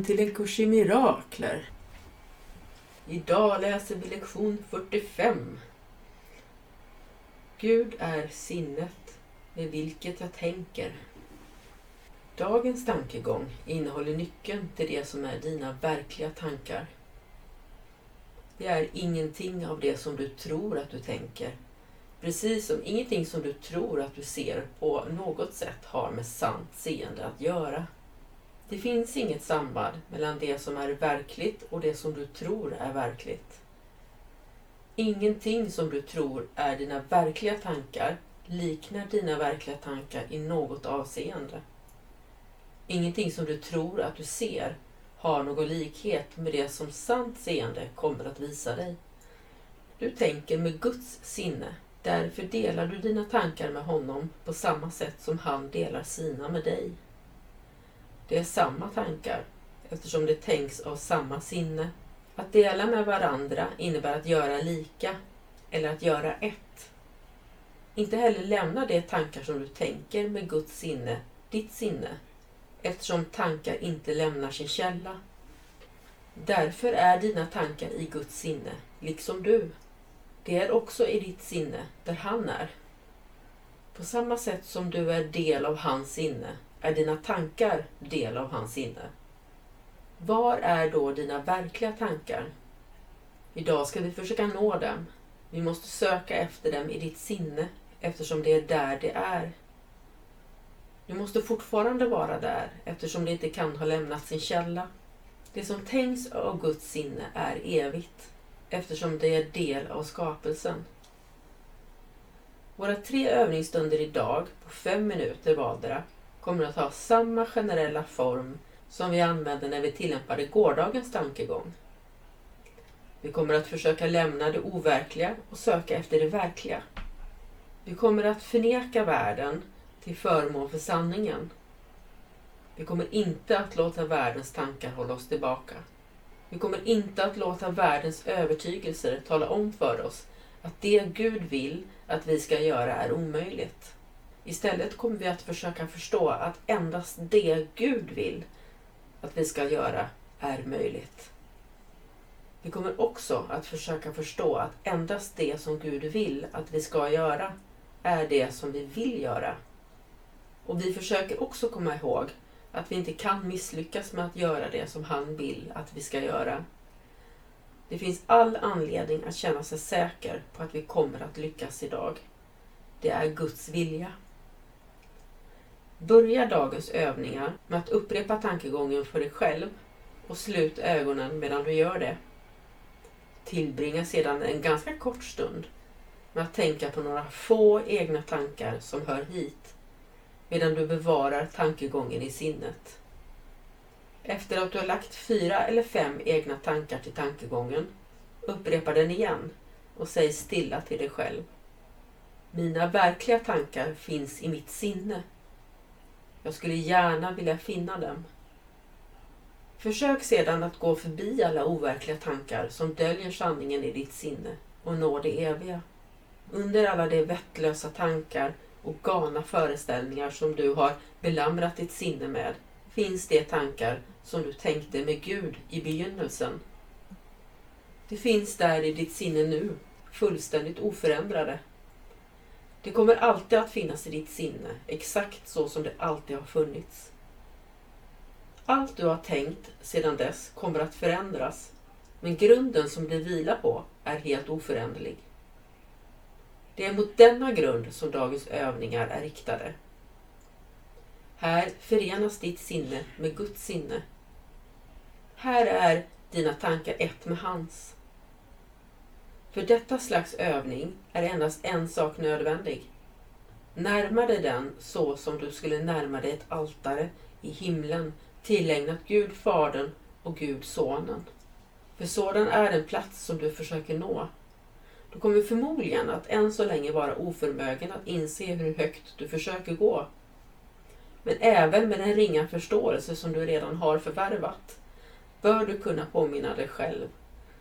Välkommen till en kurs i mirakler. Idag läser vi lektion 45. Gud är sinnet med vilket jag tänker. Dagens tankegång innehåller nyckeln till det som är dina verkliga tankar. Det är ingenting av det som du tror att du tänker. Precis som ingenting som du tror att du ser på något sätt har med sant seende att göra. Det finns inget samband mellan det som är verkligt och det som du tror är verkligt. Ingenting som du tror är dina verkliga tankar liknar dina verkliga tankar i något avseende. Ingenting som du tror att du ser har någon likhet med det som sant seende kommer att visa dig. Du tänker med Guds sinne, därför delar du dina tankar med honom på samma sätt som han delar sina med dig. Det är samma tankar eftersom det tänks av samma sinne. Att dela med varandra innebär att göra lika eller att göra ett. Inte heller lämna de tankar som du tänker med Guds sinne, ditt sinne, eftersom tankar inte lämnar sin källa. Därför är dina tankar i Guds sinne, liksom du. Det är också i ditt sinne, där han är. På samma sätt som du är del av hans sinne är dina tankar del av hans sinne. Var är då dina verkliga tankar? Idag ska vi försöka nå dem. Vi måste söka efter dem i ditt sinne eftersom det är där det är. Du måste fortfarande vara där eftersom det inte kan ha lämnat sin källa. Det som tänks av Guds sinne är evigt eftersom det är del av skapelsen. Våra tre övningsstunder idag på fem minuter vardera kommer att ha samma generella form som vi använde när vi tillämpade gårdagens tankegång. Vi kommer att försöka lämna det overkliga och söka efter det verkliga. Vi kommer att förneka världen till förmån för sanningen. Vi kommer inte att låta världens tankar hålla oss tillbaka. Vi kommer inte att låta världens övertygelser tala om för oss att det Gud vill att vi ska göra är omöjligt. Istället kommer vi att försöka förstå att endast det Gud vill att vi ska göra är möjligt. Vi kommer också att försöka förstå att endast det som Gud vill att vi ska göra är det som vi vill göra. Och vi försöker också komma ihåg att vi inte kan misslyckas med att göra det som han vill att vi ska göra. Det finns all anledning att känna sig säker på att vi kommer att lyckas idag. Det är Guds vilja. Börja dagens övningar med att upprepa tankegången för dig själv och slut ögonen medan du gör det. Tillbringa sedan en ganska kort stund med att tänka på några få egna tankar som hör hit medan du bevarar tankegången i sinnet. Efter att du har lagt fyra eller fem egna tankar till tankegången, upprepa den igen och säg stilla till dig själv. Mina verkliga tankar finns i mitt sinne jag skulle gärna vilja finna dem. Försök sedan att gå förbi alla overkliga tankar som döljer sanningen i ditt sinne och nå det eviga. Under alla de vettlösa tankar och galna föreställningar som du har belamrat ditt sinne med finns de tankar som du tänkte med Gud i begynnelsen. Det finns där i ditt sinne nu, fullständigt oförändrade. Det kommer alltid att finnas i ditt sinne, exakt så som det alltid har funnits. Allt du har tänkt sedan dess kommer att förändras, men grunden som det vilar på är helt oföränderlig. Det är mot denna grund som dagens övningar är riktade. Här förenas ditt sinne med Guds sinne. Här är dina tankar ett med hans. För detta slags övning är endast en sak nödvändig. Närma dig den så som du skulle närma dig ett altare i himlen tillägnat Gud Fadern och Gud Sonen. För sådan är den plats som du försöker nå. Du kommer förmodligen att än så länge vara oförmögen att inse hur högt du försöker gå. Men även med den ringa förståelse som du redan har förvärvat bör du kunna påminna dig själv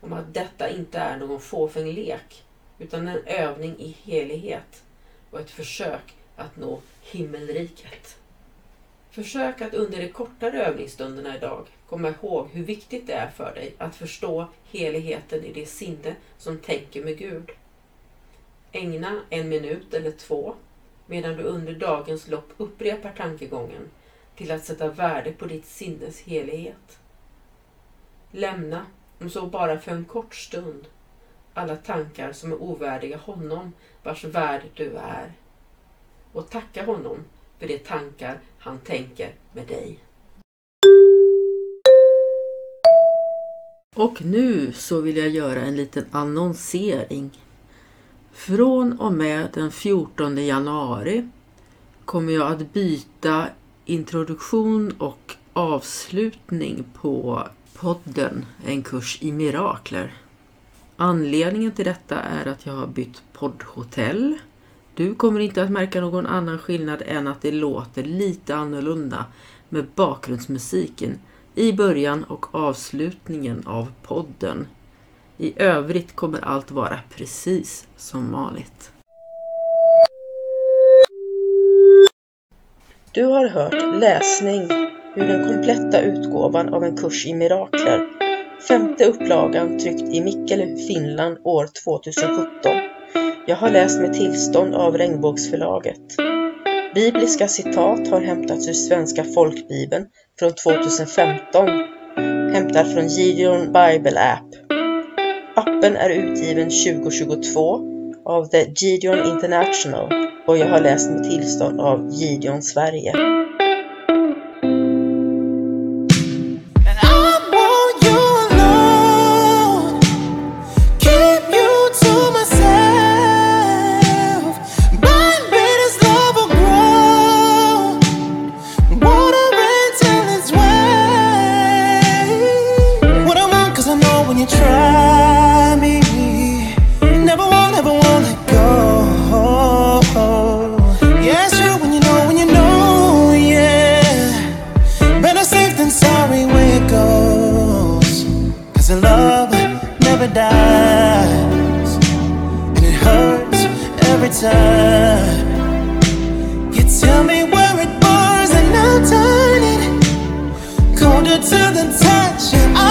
om att detta inte är någon fåfäng lek utan en övning i helighet och ett försök att nå himmelriket. Försök att under de kortare övningsstunderna idag komma ihåg hur viktigt det är för dig att förstå heligheten i det sinne som tänker med Gud. Ägna en minut eller två medan du under dagens lopp upprepar tankegången till att sätta värde på ditt sinnes helighet. Lämna, om så bara för en kort stund, alla tankar som är ovärdiga honom vars värd du är. Och tacka honom för de tankar han tänker med dig. Och nu så vill jag göra en liten annonsering. Från och med den 14 januari kommer jag att byta introduktion och avslutning på podden En kurs i mirakler. Anledningen till detta är att jag har bytt poddhotell. Du kommer inte att märka någon annan skillnad än att det låter lite annorlunda med bakgrundsmusiken i början och avslutningen av podden. I övrigt kommer allt vara precis som vanligt. Du har hört läsning ur den kompletta utgåvan av en kurs i mirakler. Femte upplagan tryckt i Mikkeli, Finland år 2017. Jag har läst med tillstånd av Regnbågsförlaget. Bibliska citat har hämtats ur Svenska folkbibeln från 2015, hämtad från Gideon Bible App. Appen är utgiven 2022 av The Gideon International och jag har läst med tillstånd av Gideon Sverige. time. You tell me where it burns and I'll turn it colder to the touch.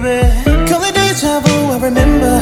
baby. Call it deja vu, I remember.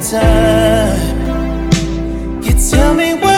time. You tell me what.